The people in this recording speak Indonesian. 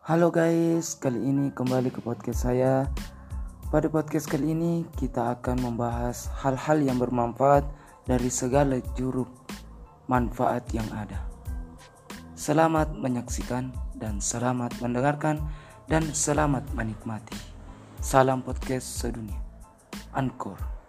Halo guys, kali ini kembali ke podcast saya. Pada podcast kali ini kita akan membahas hal-hal yang bermanfaat dari segala juru manfaat yang ada. Selamat menyaksikan dan selamat mendengarkan dan selamat menikmati. Salam podcast sedunia. Anchor.